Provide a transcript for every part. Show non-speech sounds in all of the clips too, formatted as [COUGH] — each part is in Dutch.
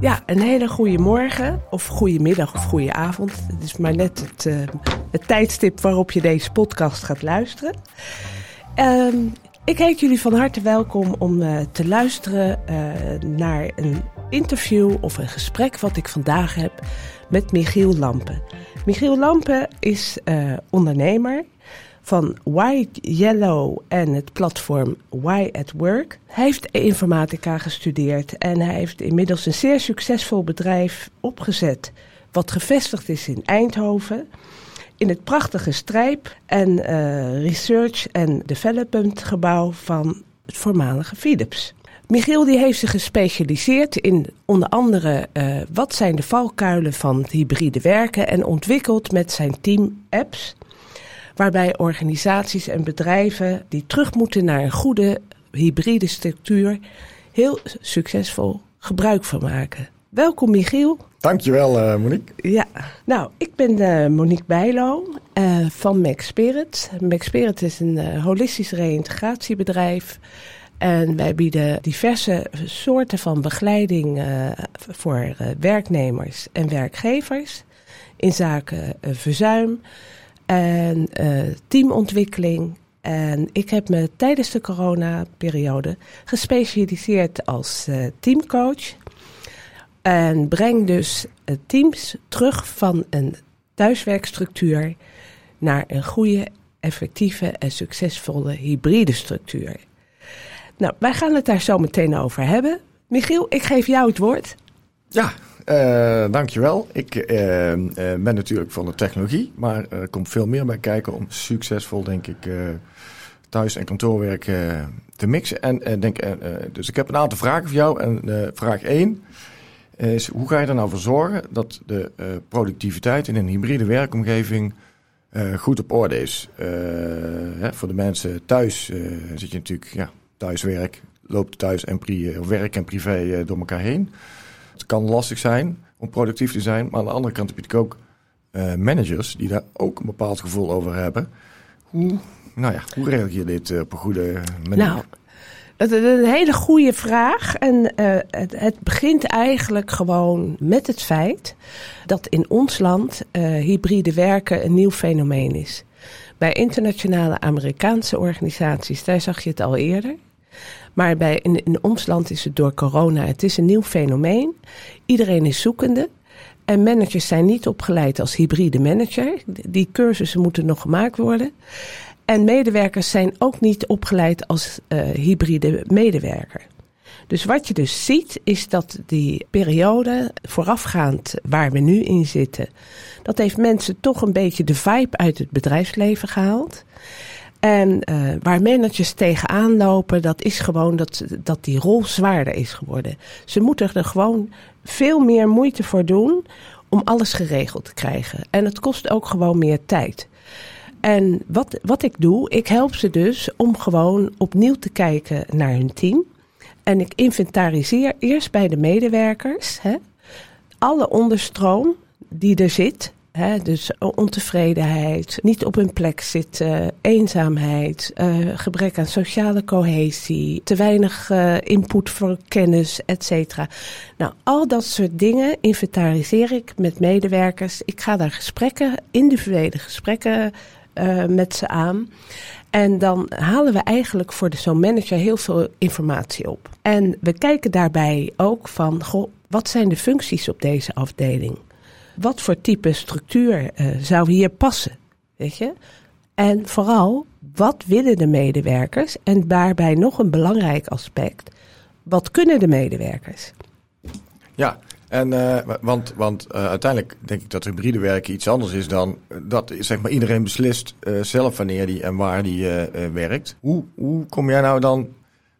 Ja, een hele goede morgen, of goede middag of goede avond. Het is maar net het, uh, het tijdstip waarop je deze podcast gaat luisteren. Uh, ik heet jullie van harte welkom om uh, te luisteren uh, naar een interview of een gesprek wat ik vandaag heb met Michiel Lampen. Michiel Lampen is ondernemer van White Yellow en het platform Why at Work. Hij heeft informatica gestudeerd en hij heeft inmiddels een zeer succesvol bedrijf opgezet, wat gevestigd is in Eindhoven. In het prachtige Strijp en uh, Research and Development gebouw van het voormalige Philips. Michiel die heeft zich gespecialiseerd in onder andere uh, wat zijn de valkuilen van het hybride werken en ontwikkeld met zijn team apps waarbij organisaties en bedrijven die terug moeten naar een goede hybride structuur heel succesvol gebruik van maken. Welkom Michiel. Dankjewel uh, Monique. Ja, nou ik ben uh, Monique Bijlo uh, van Mac Spirit. Mac Spirit is een holistisch reïntegratiebedrijf. En wij bieden diverse soorten van begeleiding voor werknemers en werkgevers in zaken verzuim, en uh, teamontwikkeling. En ik heb me tijdens de coronaperiode gespecialiseerd als uh, teamcoach. En breng dus uh, teams terug van een thuiswerkstructuur naar een goede, effectieve en succesvolle hybride structuur. Nou, wij gaan het daar zo meteen over hebben. Michiel, ik geef jou het woord. Ja, uh, dankjewel. Ik uh, uh, ben natuurlijk van de technologie, maar er komt veel meer bij kijken om succesvol, denk ik, thuis- en kantoorwerk te mixen. En, denk, dus ik heb een aantal vragen voor jou. En vraag 1 is, hoe ga je er nou voor zorgen dat de productiviteit in een hybride werkomgeving goed op orde is? Hè, voor de mensen thuis zit je natuurlijk, ja, thuiswerk, loopt thuis en pri werk en privé door elkaar heen. Het kan lastig zijn om productief te zijn, maar aan de andere kant heb je ook uh, managers die daar ook een bepaald gevoel over hebben. Hoe, nou ja, hoe regel je dit uh, op een goede manier? Nou, dat is een hele goede vraag. En uh, het, het, begint eigenlijk gewoon met het feit dat in ons land hybride werken een nieuw fenomeen is. Bij internationale Amerikaanse organisaties, daar zag je het al eerder. Maar bij, in, ons land is het door corona, het is een nieuw fenomeen. Iedereen is zoekende. En managers zijn niet opgeleid als hybride manager. Die cursussen moeten nog gemaakt worden. En medewerkers zijn ook niet opgeleid als uh, hybride medewerker. Dus wat je dus ziet, is dat die periode voorafgaand waar we nu in zitten, dat heeft mensen toch een beetje de vibe uit het bedrijfsleven gehaald. En uh, waar managers tegenaan lopen, dat is gewoon dat, dat die rol zwaarder is geworden. Ze moeten er gewoon veel meer moeite voor doen om alles geregeld te krijgen. En het kost ook gewoon meer tijd. En wat, wat ik doe, ik help ze dus om gewoon opnieuw te kijken naar hun team. En ik inventariseer eerst bij de medewerkers hè, alle onderstroom die er zit dus ontevredenheid, niet op hun plek zitten, eenzaamheid, uh, gebrek aan sociale cohesie, te weinig uh, input voor kennis, et cetera. Nou, al dat soort dingen inventariseer ik met medewerkers. Ik ga daar gesprekken, individuele gesprekken uh, met ze aan. En dan halen we eigenlijk voor zo'n manager heel veel informatie op. En we kijken daarbij ook van, wat zijn de functies op deze afdeling? Wat voor type structuur uh, zou hier passen? Weet je? En vooral, wat willen de medewerkers? En daarbij nog een belangrijk aspect. Wat kunnen de medewerkers? Ja, en, uh, want, want uh, uiteindelijk denk ik dat hybride werken iets anders is dan dat zeg maar, iedereen beslist uh, zelf wanneer die en waar die werkt. Hoe, hoe kom jij nou dan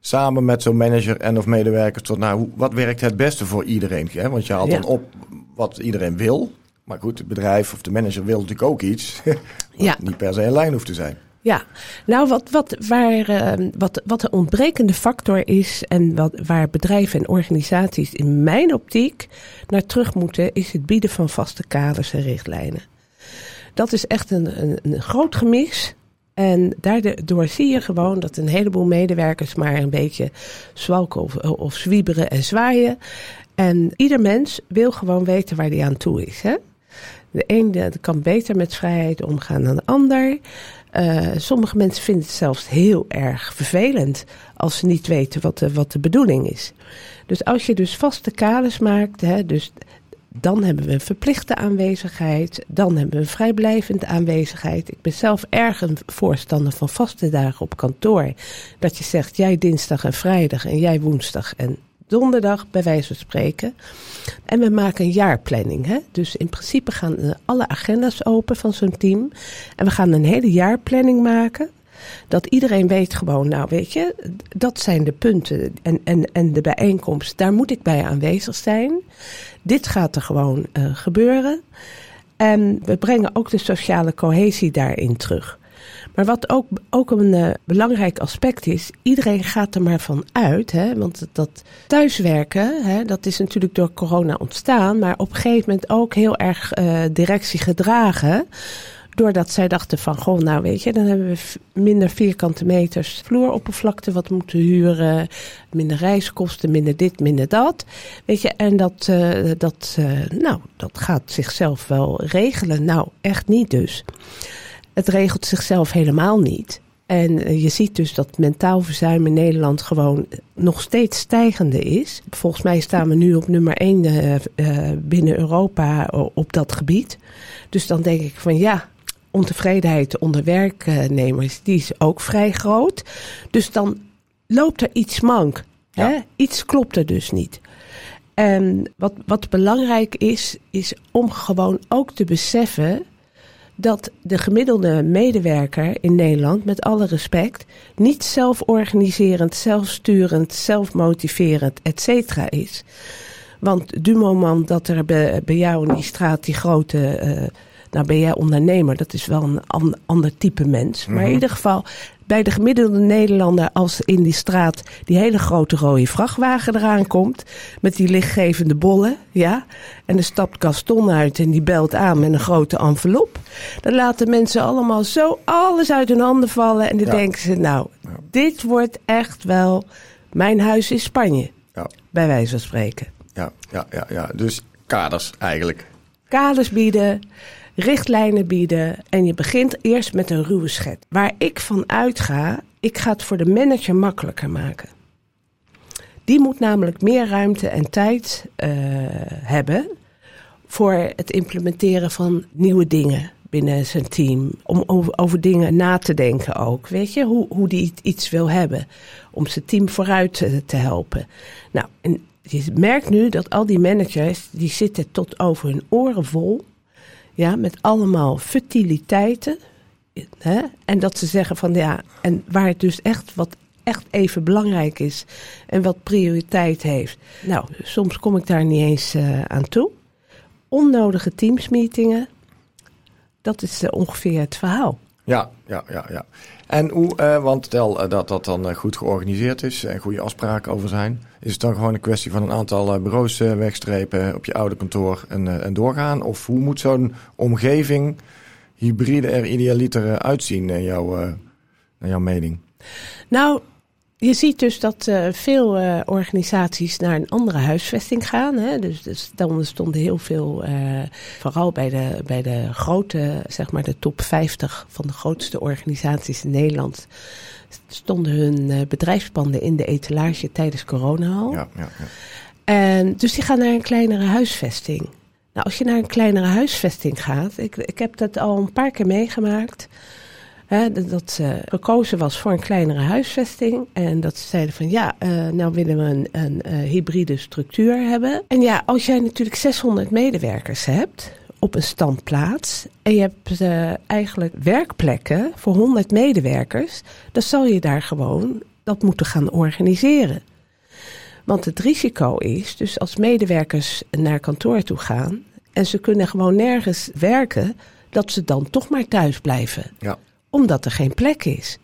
samen met zo'n manager en of medewerkers tot nou, hoe, wat werkt het beste voor iedereen? Hè? Want je haalt ja. dan op wat iedereen wil. Maar goed, het bedrijf of de manager wil natuurlijk ook iets. [LAUGHS] wat ja. niet per se een lijn hoeft te zijn. Ja, nou wat, wat, waar, uh, wat, wat de ontbrekende factor is en wat, waar bedrijven en organisaties in mijn optiek naar terug moeten, is het bieden van vaste kaders en richtlijnen. Dat is echt een, een, een groot gemis. En daardoor zie je gewoon dat een heleboel medewerkers maar een beetje zwalken of, of zwieberen en zwaaien. En ieder mens wil gewoon weten waar hij aan toe is. Hè? De een kan beter met vrijheid omgaan dan de ander. Uh, sommige mensen vinden het zelfs heel erg vervelend als ze niet weten wat de, wat de bedoeling is. Dus als je dus vaste kaders maakt, hè, dus dan hebben we een verplichte aanwezigheid, dan hebben we een vrijblijvende aanwezigheid. Ik ben zelf erg een voorstander van vaste dagen op kantoor. Dat je zegt, jij dinsdag en vrijdag en jij woensdag en donderdag, bij wijze van spreken. En we maken een jaarplanning. Hè? Dus in principe gaan alle agenda's open van zo'n team. En we gaan een hele jaarplanning maken. Dat iedereen weet gewoon, nou weet je, dat zijn de punten en, en, en de bijeenkomst. Daar moet ik bij aanwezig zijn. Dit gaat er gewoon uh, gebeuren. En we brengen ook de sociale cohesie daarin terug. Maar wat ook, ook een uh, belangrijk aspect is, iedereen gaat er maar van uit. Hè, want dat thuiswerken, hè, dat is natuurlijk door corona ontstaan, maar op een gegeven moment ook heel erg uh, directie gedragen. Doordat zij dachten van, goh, nou weet je, dan hebben we minder vierkante meters vloeroppervlakte wat moeten huren. Minder reiskosten, minder dit, minder dat. Weet je, en dat, uh, dat, nou, dat gaat zichzelf wel regelen. Nou, echt niet dus. Het regelt zichzelf helemaal niet. En eh, je ziet dus dat mentaal verzuim in Nederland gewoon nog steeds stijgende is. Volgens mij staan we nu op nummer 1 uh, uh, binnen Europa op dat gebied. Dus dan denk ik van ja, ontevredenheid onder werknemers, die is ook vrij groot. Dus dan loopt er iets mank. Ja. Hè? Iets klopt er dus niet. En wat, wat belangrijk is, is om gewoon ook te beseffen dat de gemiddelde medewerker in Nederland, met alle respect, niet zelforganiserend, zelfsturend, zelfmotiverend, et cetera is. Want du moment dat er bij, bij jou in die straat die grote uh, nou ben jij ondernemer, dat is wel een ander type mens. Maar in mhm. ieder geval, bij de gemiddelde Nederlander, als in die straat die hele grote rode vrachtwagen eraan komt, met die lichtgevende bollen, ja, en er stapt Gaston uit en die belt aan met een grote envelop, dan laten mensen allemaal zo alles uit hun handen vallen en dan denken ze, nou, dit wordt echt wel mijn huis in Spanje, ja. bij wijze van spreken. Ja, ja, ja, ja, dus kaders eigenlijk. Kaders bieden, richtlijnen bieden en je begint eerst met een ruwe schet. Waar ik van uitga, ik ga het voor de manager makkelijker maken. Die moet namelijk meer ruimte en tijd uh, hebben voor het implementeren van nieuwe dingen binnen zijn team. Om over, dingen na te denken ook. Weet je, hoe, hoe die iets wil hebben. Om zijn team vooruit te, helpen. Nou, en je merkt nu dat al die managers, die zitten tot over hun oren vol ja, met allemaal futiliteiten. Hè? En dat ze zeggen van ja, en waar het dus echt wat echt even belangrijk is en wat prioriteit heeft. Nou, soms kom ik daar niet eens uh, aan toe. Onnodige teamsmeetingen, dat is uh, ongeveer het verhaal. Ja, ja, ja, ja. En hoe, uh, want stel uh, dat dat dan goed georganiseerd is en goede afspraken over zijn, is het dan gewoon een kwestie van een aantal bureaus wegstrepen op je oude kantoor en, en doorgaan? Of hoe moet zo'n omgeving hybride er idealiter uitzien naar, jou, naar jouw mening? Nou, je ziet dus dat uh, veel uh, organisaties naar een andere huisvesting gaan. Hè? Dus, dus dan stonden heel veel, uh, vooral bij de, bij de grote, zeg maar de top 50 van de grootste organisaties in Nederland, stonden hun bedrijfspanden in de etalage tijdens corona al. Ja, ja, ja. En, dus die gaan naar een kleinere huisvesting. Nou, als je naar een kleinere huisvesting gaat, ik, ik heb dat al een paar keer meegemaakt. Hè, dat uh, gekozen was voor een kleinere huisvesting. En dat ze zeiden van ja, uh, nou willen we een, een uh, hybride structuur hebben. En ja, als jij natuurlijk 600 medewerkers hebt op een standplaats. En je hebt eigenlijk werkplekken voor 100 medewerkers. Dan zal je daar gewoon dat moeten gaan organiseren. Want het risico is, dus als medewerkers naar kantoor toe gaan en ze kunnen gewoon nergens werken, dat ze dan toch maar thuis blijven. Ja omdat er geen plek is.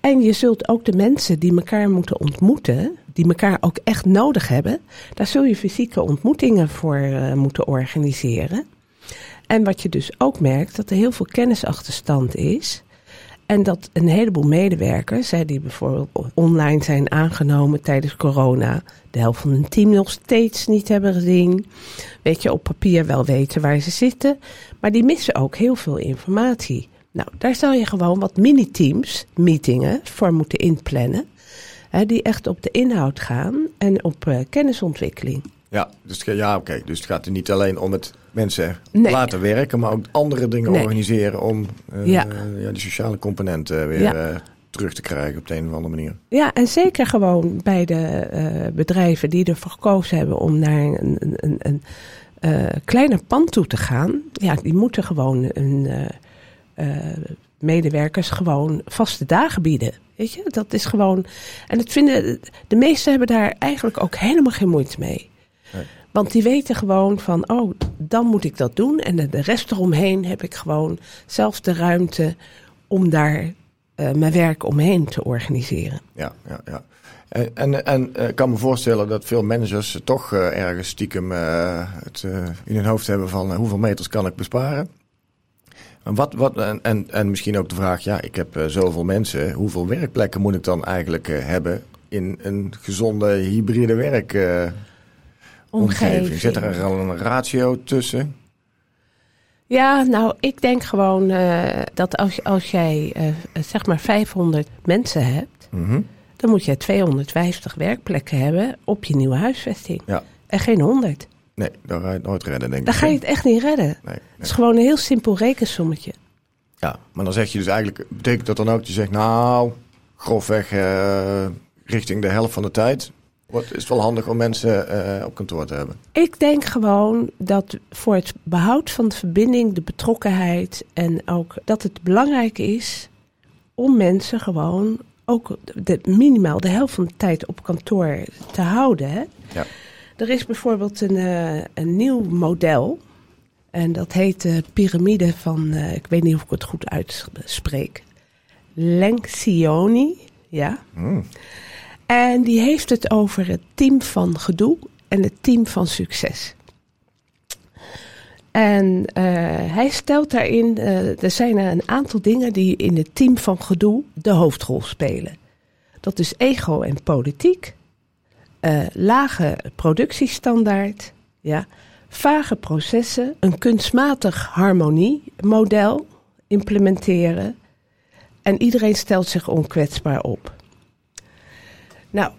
En je zult ook de mensen die elkaar moeten ontmoeten, die elkaar ook echt nodig hebben, daar zul je fysieke ontmoetingen voor uh, moeten organiseren. En wat je dus ook merkt, dat er heel veel kennisachterstand is. En dat een heleboel medewerkers, hè, die bijvoorbeeld online zijn aangenomen tijdens corona, de helft van hun team nog steeds niet hebben gezien. Weet je, op papier wel weten waar ze zitten, maar die missen ook heel veel informatie. Nou, daar zou je gewoon wat mini-teams, meetingen, voor moeten inplannen. Hè, die echt op de inhoud gaan en op uh, kennisontwikkeling. Ja, dus, ja oké. Dus het gaat er niet alleen om het mensen laten werken, maar ook andere dingen organiseren om uh, ja. ja. die sociale componenten weer uh, terug te krijgen op de een of andere manier. Ja, en zeker gewoon bij de bedrijven die ervoor gekozen hebben om naar een, een, een, een kleiner pand toe te gaan. Ja, die moeten gewoon een medewerkers gewoon vaste dagen bieden. Weet je, dat is gewoon. En het vinden, de meesten hebben daar eigenlijk ook helemaal geen moeite mee. Want die weten gewoon van, oh, dan moet ik dat doen. En de rest eromheen heb ik gewoon zelf de ruimte om daar uh, mijn werk omheen te organiseren. Ja, ja, ja. En, en, en ik kan me voorstellen dat veel managers toch ergens stiekem het in hun hoofd hebben van hoeveel meters kan ik besparen. Wat, wat, en, en, en misschien ook de vraag, ja, ik heb zoveel mensen, hoeveel werkplekken moet ik dan eigenlijk hebben in een gezonde hybride werk? omgeving. Zit er al een ratio tussen? Ja, nou, ik denk gewoon uh, dat als, als jij uh, zeg maar 500 mensen hebt, mm -hmm. dan moet je 250 werkplekken hebben op je nieuwe huisvesting. Ja. En geen 100. Nee, dat ga je het nooit redden, denk ik. Dan ga je het echt niet redden. Nee, nee. Het is gewoon een heel simpel rekensommetje. Ja, maar dan zeg je dus eigenlijk, betekent dat dan ook, je zegt nou, grofweg uh, richting de helft van de tijd Wordt, is het wel handig om mensen uh, op kantoor te hebben? Ik denk gewoon dat voor het behoud van de verbinding, de betrokkenheid en ook dat het belangrijk is om mensen gewoon ook de, minimaal de helft van de tijd op kantoor te houden. Hè? Ja. Er is bijvoorbeeld een, uh, een nieuw model. En dat heet de piramide van, uh, ik weet niet of ik het goed uitspreek. Lencioni, ja. Mm. En die heeft het over het team van gedoe en het team van succes. En uh, hij stelt daarin, uh, er zijn een aantal dingen die in het team van gedoe de hoofdrol spelen. Dat is ego en politiek, uh, lage productiestandaard, ja, vage processen, een kunstmatig harmoniemodel implementeren en iedereen stelt zich onkwetsbaar op. Nou,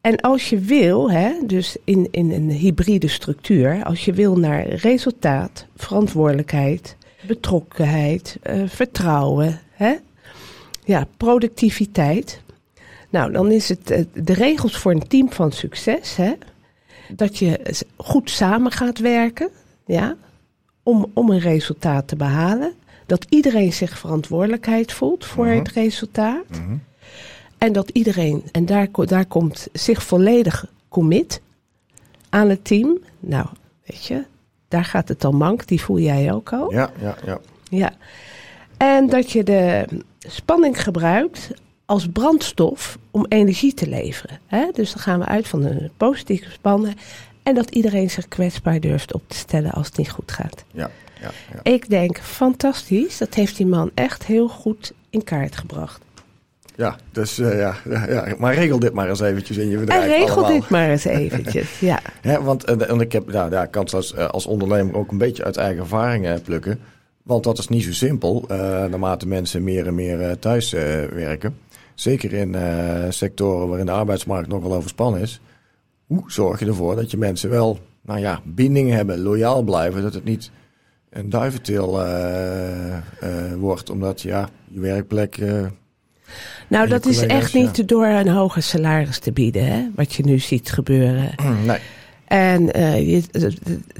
en als je wil, hè, dus in, in een hybride structuur, als je wil naar resultaat, verantwoordelijkheid, betrokkenheid, uh, vertrouwen, hè, ja, productiviteit. Nou, dan is het uh, de regels voor een team van succes, hè, dat je goed samen gaat werken, ja, om, om een resultaat te behalen. Dat iedereen zich verantwoordelijkheid voelt voor mhm. het resultaat. Mm en dat iedereen, en daar, daar komt zich volledig commit aan het team. Nou, weet je, daar gaat het dan mank, die voel jij ook al. Ja, ja, ja. Ja. En dat je de spanning gebruikt als brandstof om energie te leveren. Hè? Dus dan gaan we uit van een positieve spanning. En dat iedereen zich kwetsbaar durft op te stellen als het niet goed gaat. Ja, ja, ja. Ik denk, fantastisch. Dat heeft die man echt heel goed in kaart gebracht. Ja, dus uh, ja, ja, maar regel dit maar eens eventjes in je bedrijf. En regel dit maar eens eventjes, [LAUGHS] ja. want en, en ik heb, nou, ja, kan als, eh, als ondernemer ook een beetje uit eigen ervaring plukken. Want dat is niet zo simpel, uh, naarmate mensen meer en meer uh, thuis werken. Zeker in sectoren waarin de arbeidsmarkt nogal overspannen is. Hoe zorg je ervoor dat je mensen wel, nou ja, binding hebben, loyaal blijven, dat het niet een duiventil wordt, omdat ja, je werkplek nou, dat is echt niet door een hoger salaris te bieden, hè, wat je nu ziet gebeuren. Nee. En uh, je,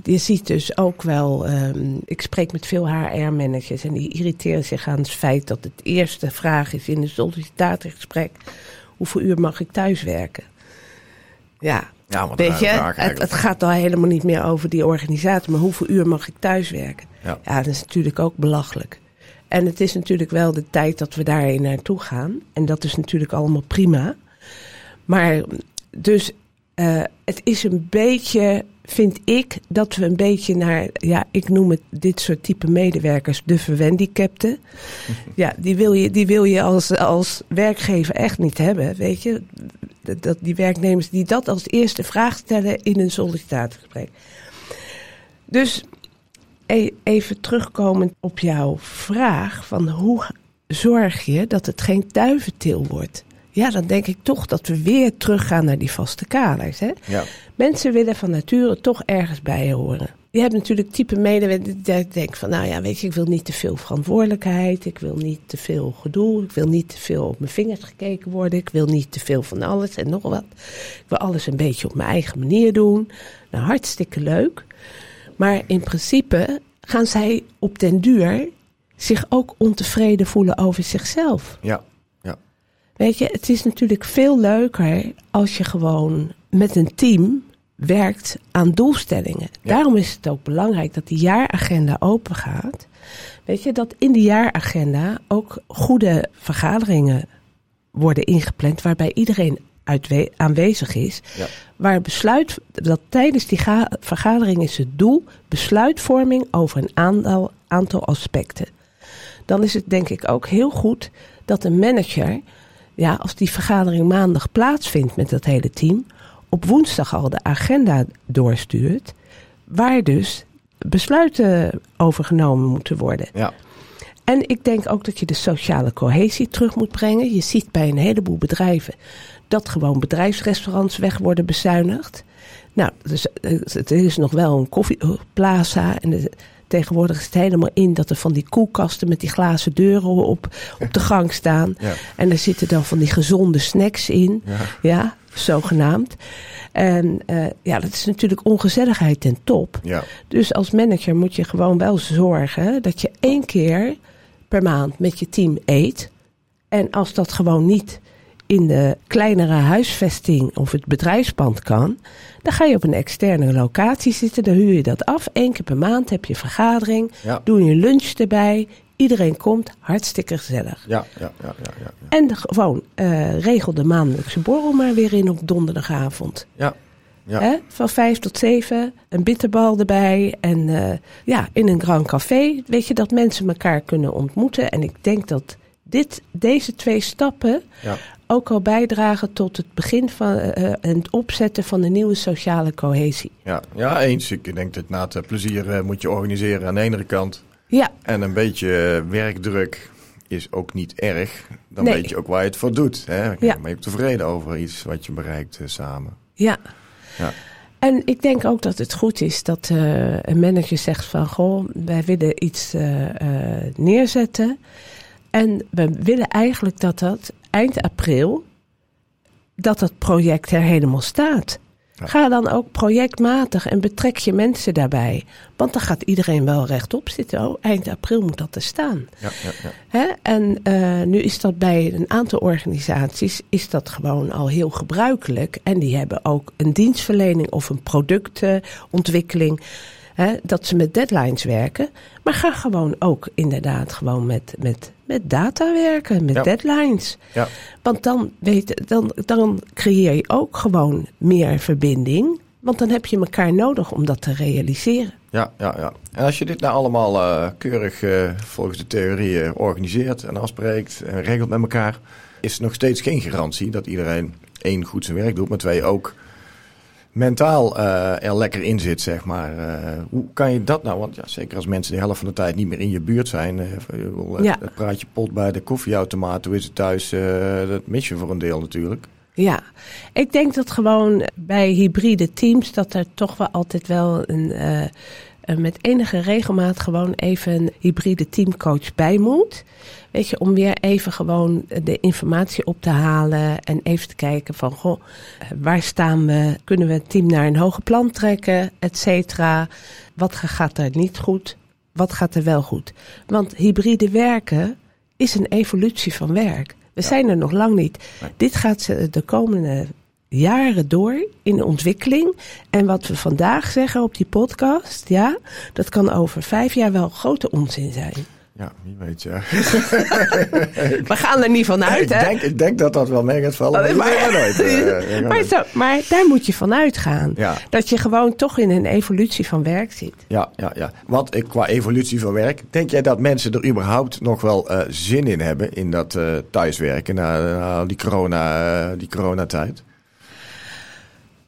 je ziet dus ook wel, um, ik spreek met veel HR-managers en die irriteren zich aan het feit dat het eerste vraag is in een sollicitatiegesprek: hoeveel uur mag ik thuiswerken? Ja, ja weet je, het, het, gaat al helemaal niet meer over die organisatie, maar hoeveel uur mag ik thuiswerken? Ja. ja, dat is natuurlijk ook belachelijk. En het is natuurlijk wel de tijd dat we daarin naartoe gaan. En dat is natuurlijk allemaal prima. Maar dus uh, het is een beetje, vind ik, dat we een beetje naar, ja, ik noem het dit soort type medewerkers, de verwendicapten. [LAUGHS] ja, die wil je, die wil je als, als werkgever echt niet hebben, weet je. Dat, die werknemers die dat als eerste vraag stellen in een sollicitatiegesprek. Dus e, even terugkomend op jouw vraag van hoe zorg je dat het geen duiventil wordt? Ja, dan denk ik toch dat we weer teruggaan naar die vaste kaders. Hè? Ja. Mensen willen van nature toch ergens bij horen. Je hebt natuurlijk type medewerkers die denken van, nou ja, weet je, ik wil niet te veel verantwoordelijkheid, ik wil niet te veel gedoe, ik wil niet te veel op mijn vingers gekeken worden, ik wil niet te veel van alles en nog wat. Ik wil alles een beetje op mijn eigen manier doen. Nou, hartstikke leuk. Maar in principe gaan zij op den duur zich ook ontevreden voelen over zichzelf. Ja, ja. Weet je, het is natuurlijk veel leuker als je gewoon met een team werkt aan doelstellingen. Daarom is het ook belangrijk dat die jaaragenda open gaat. Weet je, dat in die jaaragenda ook goede vergaderingen worden ingepland waarbij iedereen aanwezig is. Ja. Waar besluit, dat tijdens die vergadering is het doel besluitvorming over een aantal, aantal aspecten. Dan is het denk ik ook heel goed dat een manager, ja, als die vergadering maandag plaatsvindt met dat hele team, op woensdag al de agenda doorstuurt, waar dus besluiten over genomen moeten worden. Ja. En ik denk ook dat je de sociale cohesie terug moet brengen. Je ziet bij een heleboel bedrijven dat gewoon bedrijfsrestaurants weg worden bezuinigd. Nou, dus, het is nog wel een koffieplaza. En tegenwoordig is het helemaal in dat er van die koelkasten met die glazen deuren op, op de gang staan. Ja. En er zitten dan van die gezonde snacks in. Ja, ja zogenaamd. En uh, ja, dat is natuurlijk ongezelligheid ten top. Ja. Dus als manager moet je gewoon wel zorgen dat je één keer per maand met je team eet. En als dat gewoon niet in de kleinere huisvesting of het bedrijfspand kan, dan ga je op een externe locatie zitten, dan huur je dat af. Eén keer per maand heb je vergadering, doe je lunch erbij, iedereen komt, hartstikke gezellig. Ja, ja, ja. ja, ja, En gewoon uh, regel de maandelijkse borrel maar weer in op donderdagavond. Ja. Ja. Van vijf tot zeven, een bitterbal erbij. En uh, ja, in een Grand Café, weet je, dat mensen elkaar kunnen ontmoeten. En ik denk dat dit, deze twee stappen ja ook al bijdragen tot het begin van uh, het opzetten van de nieuwe sociale cohesie. Ja, ja eens. Ik denk dat na het plezier uh, moet je organiseren aan de ene kant. Ja. En een beetje werkdruk is ook niet erg. Dan weet je ook waar je het voor doet. Hè? Ja. Maar je bent tevreden over iets wat je bereikt samen. Ja. ja. En ik denk ook dat het goed is dat een manager zegt van... goh, wij willen iets neerzetten... En we willen eigenlijk dat dat eind april, dat dat project er helemaal staat. Ga dan ook projectmatig en betrek je mensen daarbij. Want dan gaat iedereen wel rechtop zitten. Oh, eind april moet dat er staan. Ja, ja, ja. Hè? En uh, nu is dat bij een aantal organisaties is dat gewoon al heel gebruikelijk. En die hebben ook een dienstverlening of een productontwikkeling. Hè, dat ze met deadlines werken. Maar ga gewoon ook inderdaad gewoon met, met, met data werken, met deadlines. Ja. Want dan, weet, dan, dan creëer je ook gewoon meer verbinding. Want dan heb je elkaar nodig om dat te realiseren. Ja, ja, ja. En als je dit nou allemaal uh, keurig uh, volgens de theorieën organiseert en afspreekt en regelt met elkaar, is er nog steeds geen garantie dat iedereen één goed zijn werk doet, maar twee ook mentaal uh, er lekker in zit, zeg maar. Uh, hoe kan je dat nou? Want ja, zeker als mensen de helft van de tijd niet meer in je buurt zijn. Uh, ja. Het praatje pot bij de koffieautomaat, hoe is het thuis? dat mis je voor een deel natuurlijk. Ja, ik denk dat gewoon bij hybride teams dat er toch wel altijd wel een met enige regelmaat gewoon even een hybride teamcoach bij moet. Weet je, om weer even gewoon de informatie op te halen en even te kijken van, goh, waar staan we? Kunnen we het team naar een hoger plan trekken, et cetera? Wat gaat er niet goed? Wat gaat er wel goed? Want hybride werken is een evolutie van werk. We zijn er nog lang niet. Dit gaat de komende jaren door in de ontwikkeling. En wat we vandaag zeggen op die podcast, ja, dat kan over vijf jaar wel grote onzin zijn. Ja, wie weet, ja. [LAUGHS] We gaan er niet van uit, ik, hè? denk, ik denk dat dat wel mee gaat vallen. Oh, maar, maar- maar, nooit. eh, Maar, [LAUGHS] zo, maar daar moet je van uitgaan. Ja. Dat je gewoon toch in een evolutie van werk zit. Ja, ja, ja. Want eh, qua evolutie van werk, denk jij dat mensen er überhaupt nog wel eh, zin in hebben in dat eh, thuiswerken na, na die, corona, die coronatijd?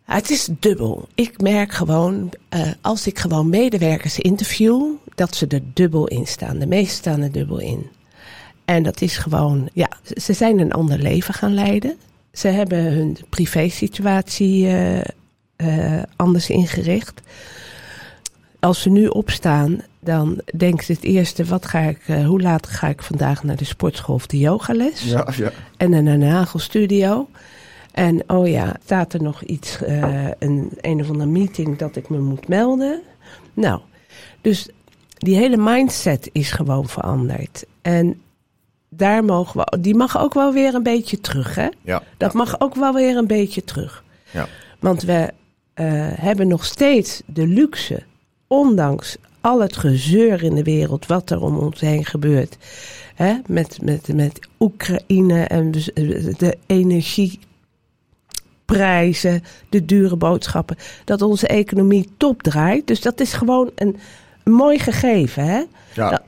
Het is dubbel. Ik merk gewoon, eh, als ik gewoon medewerkers interview, dat ze er dubbel in staan. De meesten staan er dubbel in. En dat is gewoon, ja, ze zijn een ander leven gaan leiden. Ze hebben hun privésituatie eh, eh, anders ingericht. Als ze nu opstaan, dan denken ze het eerste, wat ga ik, hoe laat ga ik vandaag naar de sportschool of de yogales? Ja, ja. en een, een nagelstudio. En oh ja, staat er nog iets, eh, een, een of andere meeting dat ik me moet melden? Nou, dus die hele mindset is gewoon veranderd. En daar mogen we, die mag ook wel weer een beetje terug, hè? ja. Dat mag ook wel weer een beetje terug. Ja. Want we eh, hebben nog steeds de luxe, ondanks al het gezeur in de wereld wat er om ons heen gebeurt. Hè, met, met, met Oekraïne en dus, eh, energieprijzen, de dure boodschappen. Dat onze economie top draait. Dus dat is gewoon een, een mooi gegeven. Hè? Ja. Dat-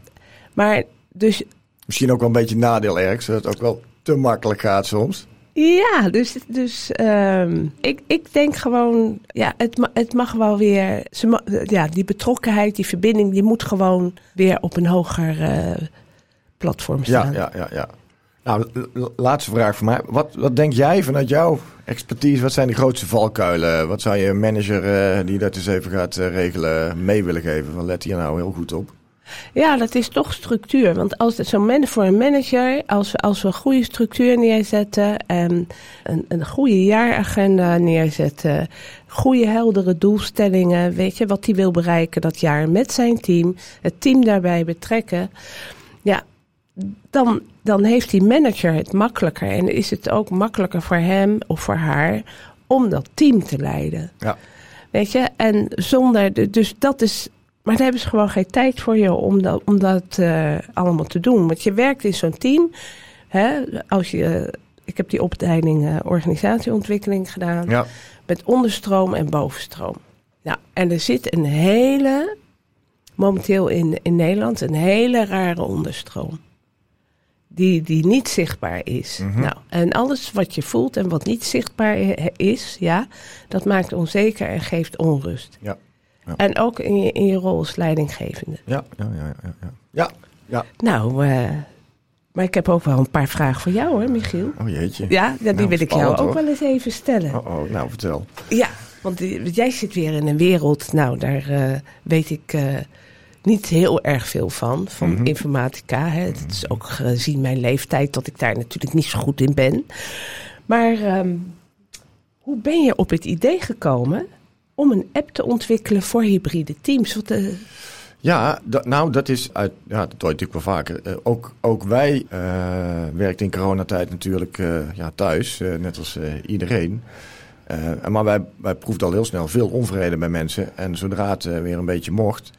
Maar dus Misschien ook wel een beetje nadeel ergens, dat het ook wel te makkelijk gaat soms. Ja, dus, dus ehm, ik, ik denk gewoon, ja, het, ma- het mag wel weer, ze ma- ja, die betrokkenheid, die verbinding, die moet gewoon weer op een hoger eh, platform Ja, staan. ja, ja, ja. Nou, laatste vraag voor mij. Wat, wat denk jij vanuit jouw expertise? Wat zijn de grootste valkuilen? Wat zou je een manager eh, die dat eens even gaat eh, regelen mee willen geven? Van let hier nou heel goed op. Ja, dat is toch structuur. Want als zo'n man voor een manager, als we, als we een goede structuur neerzetten en een, een goede jaaragenda neerzetten, goede heldere doelstellingen, weet je, wat hij wil bereiken dat jaar met zijn team, het team daarbij betrekken, ja, dan, dan heeft die manager het makkelijker en is het ook makkelijker voor hem of voor haar om dat team te leiden. Ja. Weet je, en zonder, de, dus dat is, maar daar hebben ze gewoon geen tijd voor je om dat, om dat eh, allemaal te doen. Want je werkt in zo'n team, hè, als je, ik heb die opleiding eh, organisatieontwikkeling gedaan, Ja. met onderstroom en bovenstroom. Nou, en er zit een hele, momenteel in, in Nederland, een hele rare onderstroom. Die, die niet zichtbaar is. Mhm. Nou, en alles wat je voelt en wat niet zichtbaar is, ja, dat maakt onzeker en geeft onrust. Ja. Ja. En ook in je, in je rol als leidinggevende. Ja, ja, ja, ja. Ja, ja. ja. Nou, eh, maar ik heb ook wel een paar vragen voor jou, hè, Michiel? Oh jeetje. Ja, die Nou, wil ik jou ook wel eens even stellen. Oh, oh, nou vertel. Ja, want jij zit weer in een wereld, nou, daar eh, weet ik eh, niet heel erg veel van, van Mhm. informatica. Hè. Het is ook gezien mijn leeftijd dat ik daar natuurlijk niet zo goed in ben. Maar ehm, hoe ben je op het idee gekomen om een app te ontwikkelen voor hybride teams? Wat, eh, Ja, dat, nou, dat is uit. Ja, dat hoor je natuurlijk wel vaker. Eh, ook, ook wij eh werkten in coronatijd natuurlijk ja, thuis, net als iedereen. Maar wij, wij proefden al heel snel veel onvrede bij mensen. En zodra het weer een beetje mocht,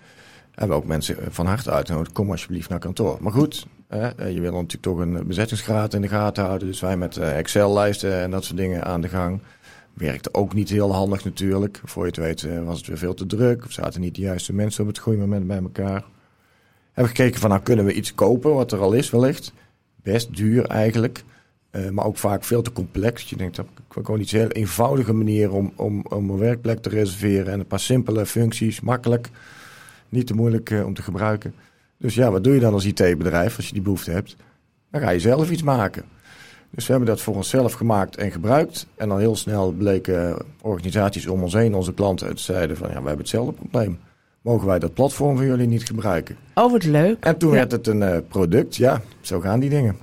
hebben ook mensen van harte uitgenodigd. Kom alsjeblieft naar kantoor. Maar goed, eh, eh, je wil natuurlijk toch een bezettingsgraad in de gaten houden. Dus wij met eh, Excel-lijsten en dat soort dingen aan de gang. Werkte ook niet heel handig natuurlijk. Voor je het weet eh, was het weer veel te druk. Of zaten niet de juiste mensen op het goede moment bij elkaar. Hebben gekeken van nou kunnen we iets kopen wat er al is wellicht. Best duur eigenlijk. Eh, maar ook vaak veel te complex. Je denkt dat gewoon iets heel eenvoudige manier om, om, om een werkplek te reserveren. En een paar simpele functies, makkelijk. Niet te moeilijk eh, om te gebruiken. Dus ja, wat doe je dan als IT-bedrijf als je die behoefte hebt? Dan ga je zelf iets maken. Dus we hebben dat voor onszelf gemaakt en gebruikt. En dan heel snel bleken organisaties om ons heen, onze klanten, uit zeiden van ja, we hebben hetzelfde probleem. Mogen wij dat platform van jullie niet gebruiken? oh, wat leuk. En toen Ja. werd het een eh, product. Ja, zo gaan die dingen.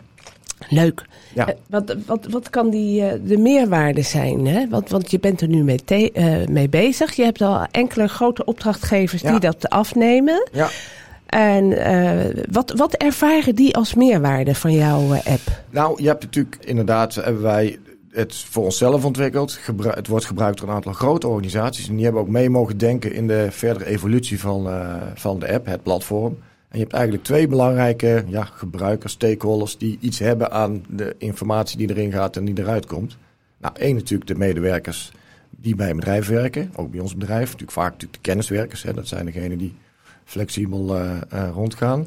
Leuk. Ja. Eh, wat, wat, wat kan die, eh, de meerwaarde zijn? Hè? Want, want je bent er nu mee, te- eh, mee bezig. Je hebt al enkele grote opdrachtgevers Ja. die dat afnemen. Ja. En wat, wat ervaren die als meerwaarde van jouw app? Nou, je hebt natuurlijk inderdaad, hebben wij het voor onszelf ontwikkeld. Gebru- het wordt gebruikt door een aantal grote organisaties. En die hebben ook mee mogen denken in de verdere evolutie van, van de app, het platform. Je hebt eigenlijk twee belangrijke ja, gebruikers, stakeholders, die iets hebben aan de informatie die erin gaat en die eruit komt. Nou, één natuurlijk de medewerkers die bij een bedrijf werken, ook bij ons bedrijf. Natuurlijk vaak natuurlijk de kenniswerkers, hè, dat zijn degenen die flexibel uh, uh, rondgaan.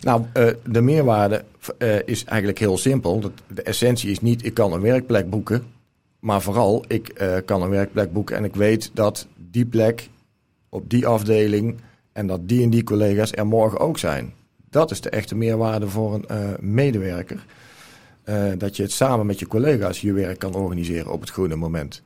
Nou, uh, de meerwaarde is eigenlijk heel simpel. Dat de essentie is niet, ik kan een werkplek boeken, maar vooral, ik kan een werkplek boeken en ik weet dat die plek op die afdeling en dat die en die collega's er morgen ook zijn. Dat is de echte meerwaarde voor een uh, medewerker. Uh, dat je het samen met je collega's je werk kan organiseren op het goede moment.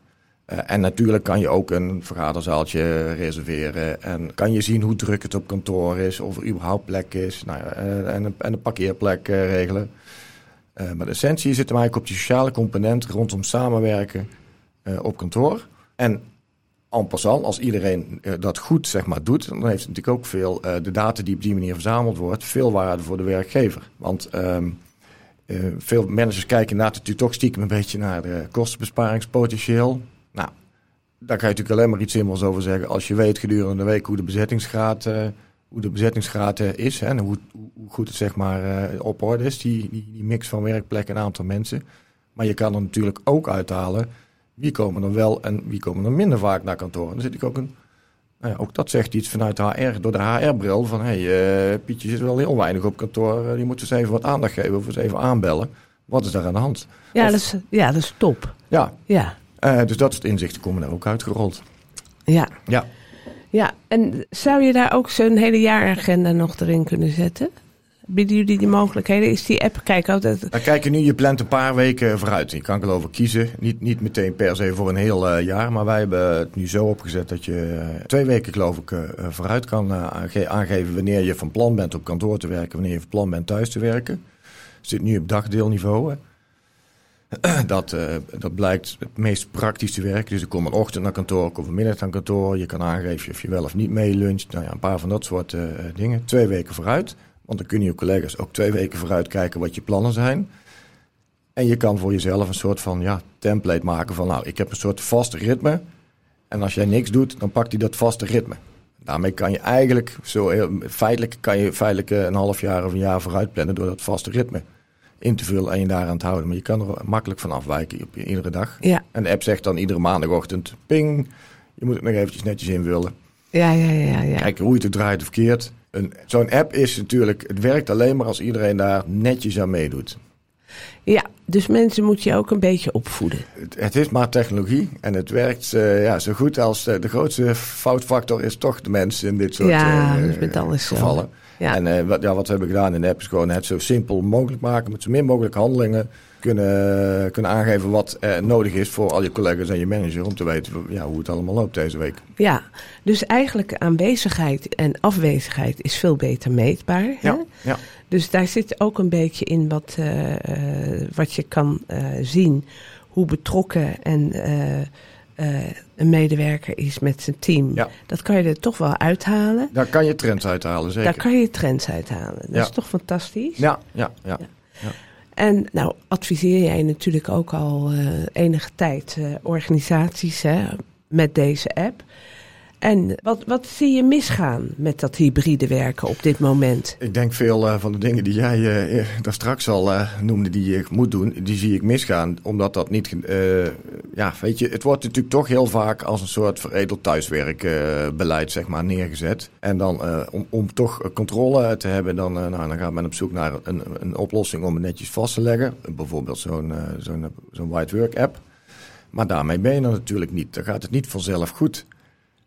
Uh, en natuurlijk kan je ook een vergaderzaaltje reserveren. En kan je zien hoe druk het op kantoor is, of er überhaupt plek is. Nou, en, een, en een parkeerplek regelen. maar de essentie zit hem eigenlijk op die sociale component rondom samenwerken op kantoor. En en passant, als iedereen uh, dat goed zeg maar, doet, dan heeft het natuurlijk ook veel, uh, de data die op die manier verzameld wordt, veel waarde voor de werkgever. Want um, uh, veel managers kijken natuurlijk toch stiekem een beetje naar de kostenbesparingspotentieel. Nou, daar kan je natuurlijk alleen maar iets simpels over zeggen. Als je weet gedurende de week hoe de bezettingsgraad, hoe de bezettingsgraad is hè, en hoe, hoe, goed het zeg maar, op orde is, die, die, die mix van werkplek en aantal mensen. Maar je kan er natuurlijk ook uithalen wie komen er wel en wie komen er minder vaak naar kantoor. dan zit ik ook een. Nou ja, ook dat zegt iets vanuit de HR, door de HR-bril. Van hé, hey, uh, Pietje zit wel heel weinig op kantoor. Uh, die moet eens even wat aandacht geven of eens even aanbellen. Wat is daar aan de hand? Ja, of, dat, is, ja dat is top. Ja. ja. Uh, dus dat soort inzichten komen er ook uitgerold. Ja. Ja. Ja, en zou je daar ook zo'n hele jaaragenda nog erin kunnen zetten? Bieden jullie die mogelijkheden? Is die app, kijk altijd... Dan kijk nu, je plant een paar weken vooruit. Je kan ik kiezen. Niet, niet meteen per se voor een heel uh, jaar. Maar wij hebben het nu zo opgezet dat je uh, twee weken geloof ik uh, vooruit kan aangeven wanneer je van plan bent op kantoor te werken. Wanneer je van plan bent thuis te werken. Zit nu op dagdeelniveau. [CLEARS THROAT] Dat, dat blijkt het meest praktisch te werken. Dus ik kom een ochtend naar kantoor, ik kom vanmiddag naar kantoor. Je kan aangeven of je wel of niet mee luncht. Nou ja, een paar van dat soort dingen. Twee weken vooruit. Want dan kunnen je collega's ook twee weken vooruit kijken wat je plannen zijn. En je kan voor jezelf een soort van ja, template maken van nou, ik heb een soort vast ritme. En als jij niks doet, dan pakt hij dat vaste ritme. Daarmee kan je eigenlijk, zo heel, feitelijk kan je feitelijk eh, een half jaar of een jaar vooruit plannen door dat vaste ritme in te vullen en je daaraan te houden. Maar je kan er makkelijk van afwijken op iedere dag. Ja. En de app zegt dan iedere maandagochtend, ping, je moet het nog eventjes netjes invullen. Ja, ja, ja. ja. Kijk hoe je het draait of verkeerd. Zo'n app is natuurlijk, het werkt alleen maar als iedereen daar netjes aan meedoet. Ja, dus mensen moet je ook een beetje opvoeden. Het, het is maar technologie en het werkt uh, ja, zo goed als de, de, grootste foutfactor is toch de mens in dit soort ja, uh, met alles gevallen. Ja. En uh, wat, ja, wat we hebben gedaan in de app is gewoon het zo simpel mogelijk maken met zo min mogelijk handelingen kunnen, kunnen aangeven wat er nodig is voor al je collega's en je manager om te weten ja, hoe het allemaal loopt deze week. Ja, dus eigenlijk aanwezigheid en afwezigheid is veel beter meetbaar. Hè? Ja, ja. Dus daar zit ook een beetje in wat, uh, uh, wat je kan uh, zien, hoe betrokken en een medewerker is met zijn team. Ja. Dat kan je er toch wel uithalen. Daar kan je trends uithalen, zeker. Daar kan je trends uithalen. Dat Ja. is toch fantastisch? Ja, ja, ja. En nou adviseer jij natuurlijk ook al uh, enige tijd uh, organisaties hè, met deze app. En wat, wat zie je misgaan met dat hybride werken op dit moment? Ik denk veel uh, van de dingen die jij uh, daar straks al noemde die je moet doen, die zie ik misgaan. Omdat dat niet, ja, weet je, het wordt natuurlijk toch heel vaak als een soort veredeld thuiswerkbeleid, zeg maar, neergezet. En dan om, om toch controle te hebben, dan, nou, dan gaat men op zoek naar een, een oplossing om het netjes vast te leggen. Bijvoorbeeld zo'n zo'n White Work app. Maar daarmee ben je er natuurlijk niet. Dan gaat het niet vanzelf goed.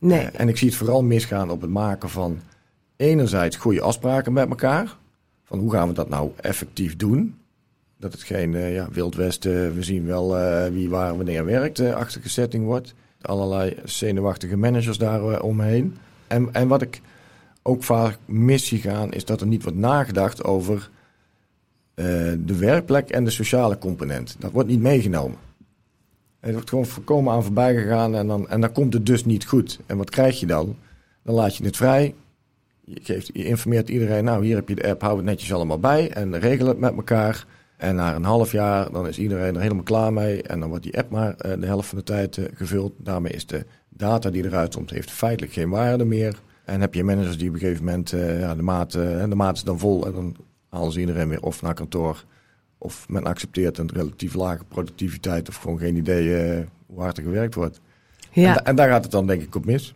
Nee. Uh, en ik zie het vooral misgaan op het maken van enerzijds goede afspraken met elkaar. Van hoe gaan we dat nou effectief doen? Dat het geen uh, ja, Wild Westen, we zien wel uh, wie waar wanneer werkt, achtige setting wordt. Allerlei zenuwachtige managers daar omheen. En, en wat ik ook vaak mis zie gaan, is dat er niet wordt nagedacht over de werkplek en de sociale component. Dat wordt niet meegenomen. Het wordt gewoon voorkomen aan voorbij gegaan en dan, en dan komt het dus niet goed. En wat krijg je dan? Dan laat je het vrij. Je, geeft, je informeert iedereen, nou hier heb je de app, hou het netjes allemaal bij en regel het met elkaar. En na een half jaar, dan is iedereen er helemaal klaar mee. En dan wordt die app maar uh, de helft van de tijd uh, gevuld. Daarmee is de data die eruit komt, heeft feitelijk geen waarde meer. En heb je managers die op een gegeven moment uh, ja, de, maat, de maat is dan vol en dan halen ze iedereen weer of naar kantoor. Of men accepteert een relatief lage productiviteit of gewoon geen idee hoe hard er gewerkt wordt. Ja. En, en, daar gaat het dan denk ik op mis.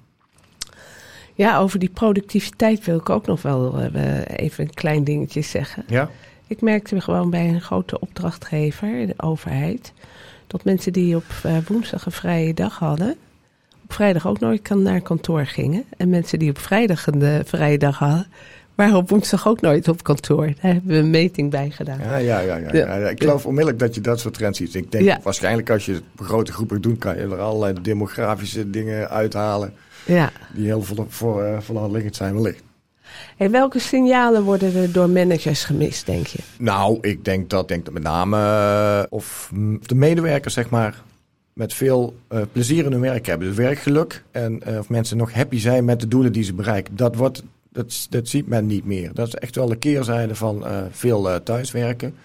Ja, over die productiviteit wil ik ook nog wel even een klein dingetje zeggen. Ja? Ik merkte gewoon bij een grote opdrachtgever, de overheid, dat mensen die op woensdag een vrije dag hadden, op vrijdag ook nooit naar kantoor gingen. En mensen die op vrijdag een vrije dag hadden, waren op woensdag ook nooit op kantoor. Daar hebben we een meting bij gedaan. Ja, ja, ja. ja, ja. Ik geloof onmiddellijk dat je dat soort trends ziet. Ik denk waarschijnlijk als je het grote groepen doet, kan je er allerlei demografische dingen uithalen. Ja. Die heel voor, voor, uh, voor zijn wellicht. En welke signalen worden er door managers gemist, denk je? Nou, ik denk dat, denk dat met name uh, of de medewerkers, zeg maar, met veel uh, plezier in hun werk hebben. Dus werkgeluk en uh, of mensen nog happy zijn met de doelen die ze bereiken. Dat, wordt, dat, dat ziet men niet meer. Dat is echt wel de keerzijde van uh, veel thuiswerken.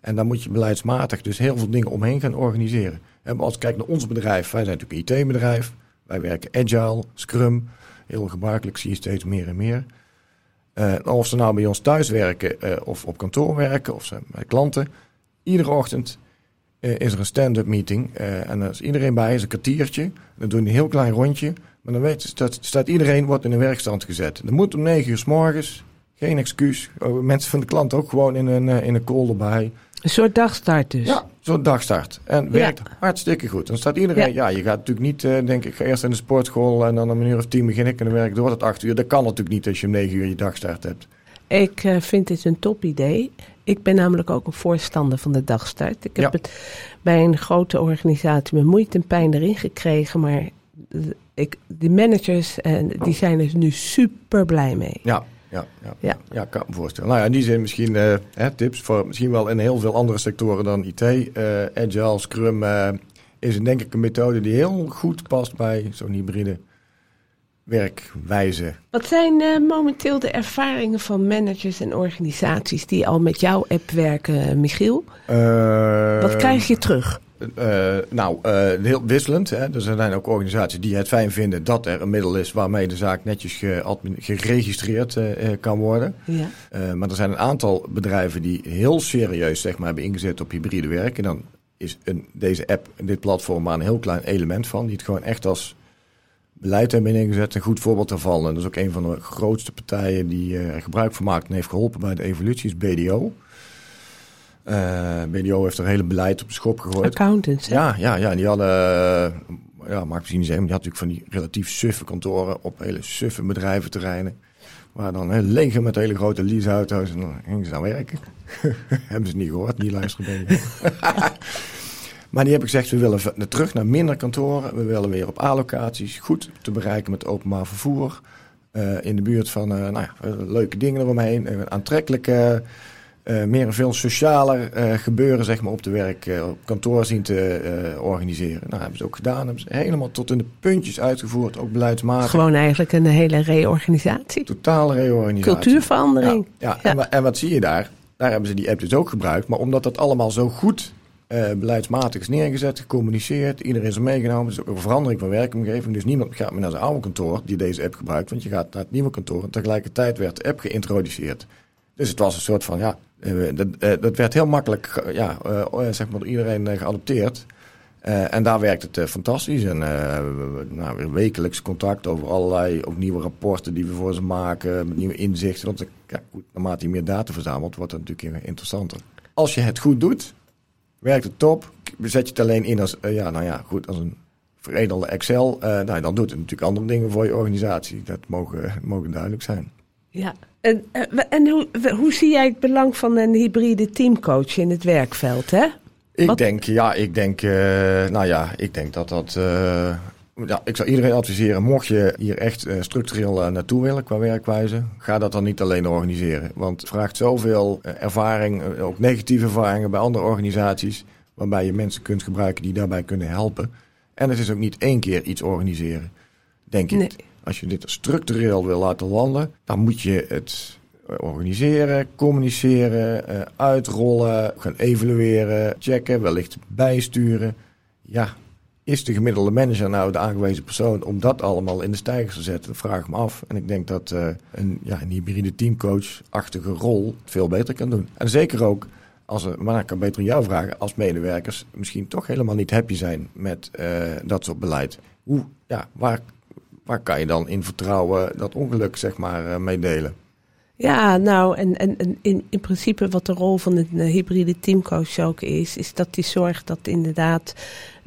En daar moet je beleidsmatig dus heel veel dingen omheen gaan organiseren. En als ik kijk naar ons bedrijf, wij zijn natuurlijk een IT-bedrijf. Wij werken agile, scrum. Heel gebruikelijk, zie je steeds meer en meer. of ze nou bij ons thuis werken of op kantoor werken of ze bij klanten. Iedere ochtend uh, is er een stand-up meeting. Uh, en er is iedereen bij, is een kwartiertje. Dan doen we een heel klein rondje. Maar dan weet je, staat, staat iedereen wordt in een werkstand gezet. Dan moet om negen uur s morgens. Geen excuus. Oh, mensen van de klant ook gewoon in een, uh, in een call erbij. Een soort dagstart dus? Ja, een soort dagstart. En werkt ja. hartstikke goed. Dan staat iedereen... Ja, ja je gaat natuurlijk niet, uh, denk ik, ga eerst in de sportschool... en dan om een uur of tien begin ik en dan werk ik door tot acht uur. Dat kan natuurlijk niet als je om negen uur je dagstart hebt. Ik uh, vind dit een top idee. Ik ben namelijk ook een voorstander van de dagstart. Ik heb het bij een grote organisatie met moeite en pijn erin gekregen, maar ik, die managers en die zijn er nu super blij mee. Ja, ja, ja, ja. ja kan me voorstellen. Nou ja, in die zin misschien uh, hè, tips voor misschien wel in heel veel andere sectoren dan IT. Uh, Agile, Scrum uh, is denk ik een methode die heel goed past bij zo'n hybride werkwijze. Wat zijn momenteel de ervaringen van managers en organisaties die al met jouw app werken, Michiel? Wat krijg je terug? Uh, nou, heel wisselend. Hè. Er zijn ook organisaties die het fijn vinden dat er een middel is waarmee de zaak netjes geregistreerd kan worden. Ja. maar er zijn een aantal bedrijven die heel serieus zeg maar, hebben ingezet op hybride werk. En dan is een, deze app, dit platform, maar een heel klein element van. Die het gewoon echt als beleid hebben ingezet. Een goed voorbeeld daarvan, en dat is ook een van de grootste partijen die er gebruik van maakt en heeft geholpen bij de evolutie, is BDO. Eh, BDO heeft er hele beleid op de schop gegooid. Accountants. Ja, ja, ja. Die hadden, uh, ja, ik misschien niet zeggen, die had natuurlijk van die relatief suffe kantoren op hele suffe bedrijventerreinen. Waar dan heel leger met hele grote leaseauto's en dan gingen ze aan werken. [LAUGHS] Hebben ze niet gehoord, niet luisteren. [LAUGHS] Maar die hebben gezegd, we willen terug naar minder kantoren. We willen weer op A-locaties, goed te bereiken met openbaar vervoer. Uh, in de buurt van uh, nou ja, leuke dingen eromheen. Uh, aantrekkelijke, meer een veel socialer gebeuren zeg maar, op de werk, op kantoor zien te organiseren. Nou, hebben ze ook gedaan. Hebben ze helemaal tot in de puntjes uitgevoerd, ook beleidsmatig. Gewoon eigenlijk een hele reorganisatie. Totale reorganisatie. Cultuurverandering. Ja, ja. En, en wat zie je daar? Daar hebben ze die app dus ook gebruikt. Maar omdat dat allemaal zo goed beleidsmatig is neergezet, gecommuniceerd. Iedereen is er meegenomen. Het is ook een verandering van werkomgeving. Dus niemand gaat meer naar zijn oude kantoor die deze app gebruikt. Want je gaat naar het nieuwe kantoor. En tegelijkertijd werd de app geïntroduceerd. Dus het was een soort van, ja, uh, dat, uh, dat, werd heel makkelijk, ja, zeg maar door iedereen geadopteerd. en daar werkt het fantastisch. En nou, weer wekelijks contact over allerlei ook nieuwe rapporten die we voor ze maken. Nieuwe inzichten. Want ja, naarmate je meer data verzamelt, wordt het natuurlijk interessanter. Als je het goed doet, werkt het top. Zet je het alleen in als, uh, ja, nou ja, goed, als een veredelde Excel. Uh, nou, dan doet het natuurlijk andere dingen voor je organisatie. Dat mogen, [LAUGHS] mogen duidelijk zijn. Ja, en, eh, en hoe, hoe zie jij het belang van een hybride teamcoach in het werkveld, hè? Ik denk, ja, ik denk, uh, nou ja, ik denk dat dat ja, ik zou iedereen adviseren, mocht je hier echt uh, structureel naartoe willen qua werkwijze, ga dat dan niet alleen organiseren. Want het vraagt zoveel ervaring, ook negatieve ervaringen bij andere organisaties, waarbij je mensen kunt gebruiken die daarbij kunnen helpen. En het is ook niet één keer iets organiseren, denk ik. Nee. Als je dit structureel wil laten landen, dan moet je het organiseren, communiceren, uitrollen, gaan evalueren, checken, wellicht bijsturen. Ja, is de gemiddelde manager nou de aangewezen persoon om dat allemaal in de stijgers te zetten? Vraag me af. En ik denk dat uh, een, ja, een hybride teamcoach-achtige rol het veel beter kan doen. En zeker ook als er, maar ik kan beter jou vragen, als medewerkers misschien toch helemaal niet happy zijn met dat soort beleid. Hoe, ja, waar, waar kan je dan in vertrouwen dat ongeluk zeg maar uh, meedelen? Ja, nou, en, en, en in, in principe wat de rol van een hybride teamcoach ook is, is dat die zorgt dat inderdaad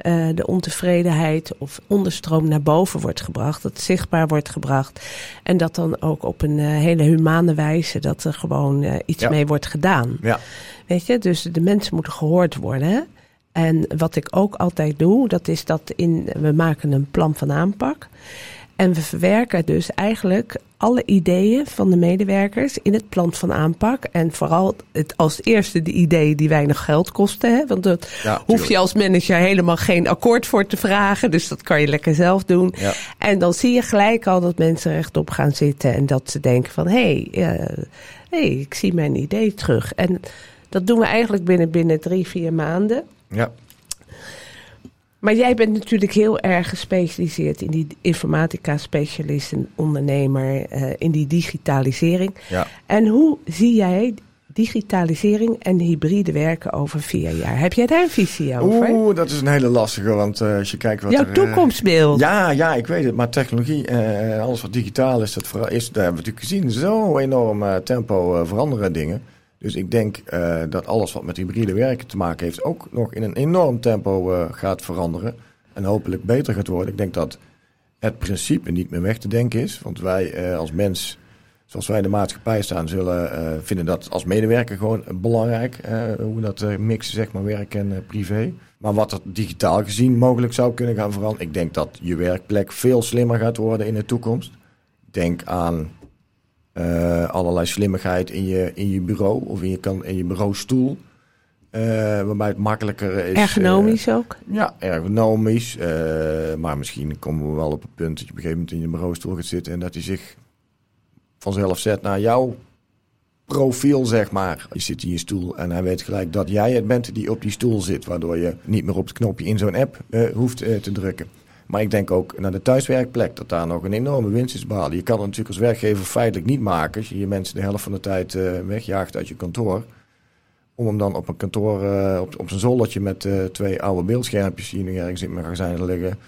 uh, de ontevredenheid of onderstroom naar boven wordt gebracht, dat zichtbaar wordt gebracht. En dat dan ook op een uh, hele humane wijze dat er gewoon uh, iets ja. mee wordt gedaan. Ja. Weet je, dus de mensen moeten gehoord worden. Hè? En wat ik ook altijd doe, dat is dat in, we maken een plan van aanpak. En we verwerken dus eigenlijk alle ideeën van de medewerkers in het plan van aanpak. En vooral het, als eerste de ideeën die weinig geld kosten. Hè? Want dat ja, hoef je als manager helemaal geen akkoord voor te vragen. Dus dat kan je lekker zelf doen. Ja. En dan zie je gelijk al dat mensen rechtop gaan zitten. En dat ze denken van, hé, hey, uh, hey, ik zie mijn idee terug. En dat doen we eigenlijk binnen, binnen drie, vier maanden. Ja. Maar jij bent natuurlijk heel erg gespecialiseerd in die informatica-specialist en ondernemer, uh, in die digitalisering. Ja. En hoe zie jij digitalisering en hybride werken over vier jaar? Heb jij daar een visie over? Oeh, dat is een hele lastige, want uh, als je kijkt wat Jouw er, toekomstbeeld. Uh, ja, ja, ik weet het. Maar technologie, uh, alles wat digitaal is, dat vooral is, daar hebben we natuurlijk gezien, zo enorm tempo veranderen dingen. Dus ik denk uh, dat alles wat met hybride werken te maken heeft, ook nog in een enorm tempo uh, gaat veranderen. En hopelijk beter gaat worden. Ik denk dat het principe niet meer weg te denken is. Want wij uh, als mens, zoals wij in de maatschappij staan, zullen vinden dat als medewerker gewoon belangrijk. hoe dat mixen, zeg maar, werk en privé. Maar wat er digitaal gezien mogelijk zou kunnen gaan veranderen. Ik denk dat je werkplek veel slimmer gaat worden in de toekomst. Denk aan uh, allerlei slimmigheid in je, in je bureau of in je, kan, in je bureaustoel. Uh, waarbij het makkelijker is. Ergonomisch uh, ook? Ja, ergonomisch. maar misschien komen we wel op het punt dat je op een gegeven moment in je bureaustoel gaat zitten en dat hij zich vanzelf zet naar jouw profiel, zeg maar. Je zit in je stoel en hij weet gelijk dat jij het bent die op die stoel zit, waardoor je niet meer op het knopje in zo'n app hoeft te drukken. Maar ik denk ook naar de thuiswerkplek, dat daar nog een enorme winst is behalen. Je kan het natuurlijk als werkgever feitelijk niet maken als je je mensen de helft van de tijd uh, wegjaagt uit je kantoor. Om hem dan op een kantoor, uh, op, op zijn zoldertje met uh, twee oude beeldschermpjes die nu ergens in mijn magazijn liggen.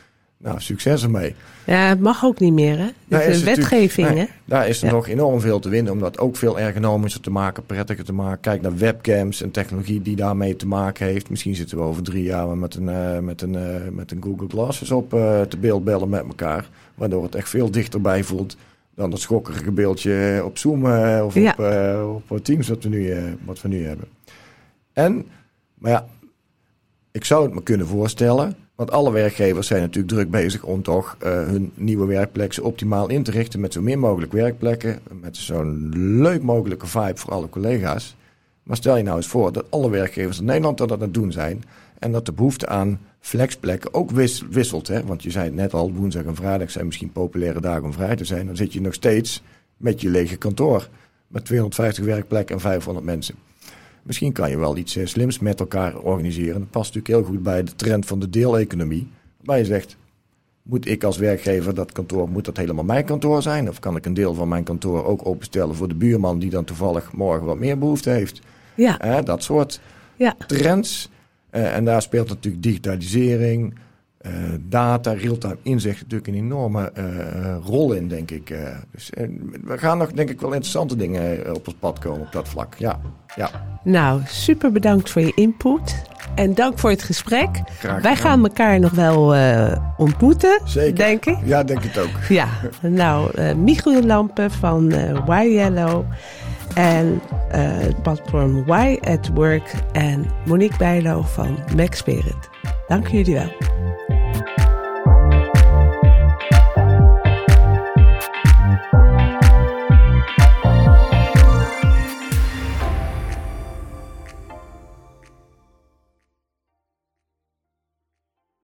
Nou, succes ermee. Ja, het mag ook niet meer, hè? Dit is een wetgeving, nee, hè? Daar is er Ja. nog enorm veel te winnen om dat ook veel ergonomischer te maken, prettiger te maken. Kijk naar webcams en technologie die daarmee te maken heeft. Misschien zitten we over drie jaar met een, eh, met een, eh, met een Google Glasses op eh, te beeldbellen met elkaar. Waardoor het echt veel dichterbij voelt dan dat schokkerige beeldje op Zoom of Ja. op, op Teams wat we, nu, wat we nu hebben. En, maar ja, ik zou het me kunnen voorstellen. Want alle werkgevers zijn natuurlijk druk bezig om toch uh, hun nieuwe werkplek optimaal in te richten. Met zo min mogelijk werkplekken. Met zo'n leuk mogelijke vibe voor alle collega's. Maar stel je nou eens voor dat alle werkgevers in Nederland dat aan het doen zijn. En dat de behoefte aan flexplekken ook wis wisselt. Hè? Want je zei het net al, woensdag en vrijdag zijn misschien populaire dagen om vrij te zijn. Dan zit je nog steeds met je lege kantoor. Met 250 werkplekken en 500 mensen. Misschien kan je wel iets uh, slims met elkaar organiseren. Dat past natuurlijk heel goed bij de trend van de deeleconomie. Waar je zegt, moet ik als werkgever dat kantoor, moet dat helemaal mijn kantoor zijn? Of kan ik een deel van mijn kantoor ook openstellen voor de buurman die dan toevallig morgen wat meer behoefte heeft? Ja, Eh, dat soort ja. trends. Eh, en daar speelt natuurlijk digitalisering, eh, data, real-time inzicht natuurlijk een enorme eh, rol in, denk ik. Eh, dus we gaan nog, denk ik, wel interessante dingen op ons pad komen op dat vlak. Ja, ja. Nou, super bedankt voor je input. En dank voor het gesprek. Graag Wij gaan elkaar nog wel ontmoeten, Zeker. denk ik. Ja, denk ik ook. Ja, nou, eh Michiel Lampen van Why Yellow en het platform Why at Work en Monique Bijlo van Mac Spirit. Dank jullie.